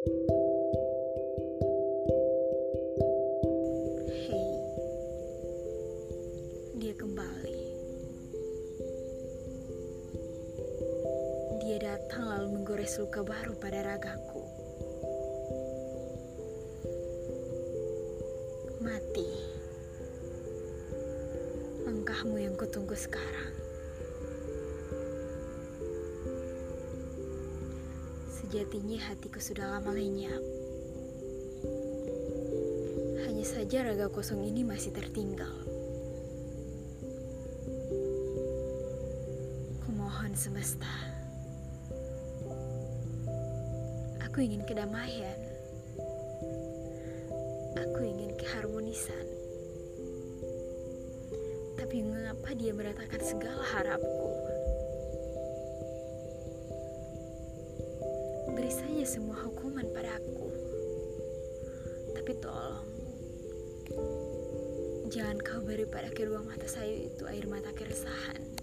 Hei, dia kembali. Dia datang lalu menggores luka baru pada ragaku. Mati. Langkahmu yang kutunggu sekarang. Sejatinya hatiku sudah lama lenyap. Hanya saja raga kosong ini masih tertinggal. Kumohon semesta. Aku ingin kedamaian. Aku ingin keharmonisan. Tapi mengapa dia meratakan segala harapku? Beri saja semua hukuman padaku. Tapi tolong, jangan kau beri pada kedua mata saya itu air mata keresahan.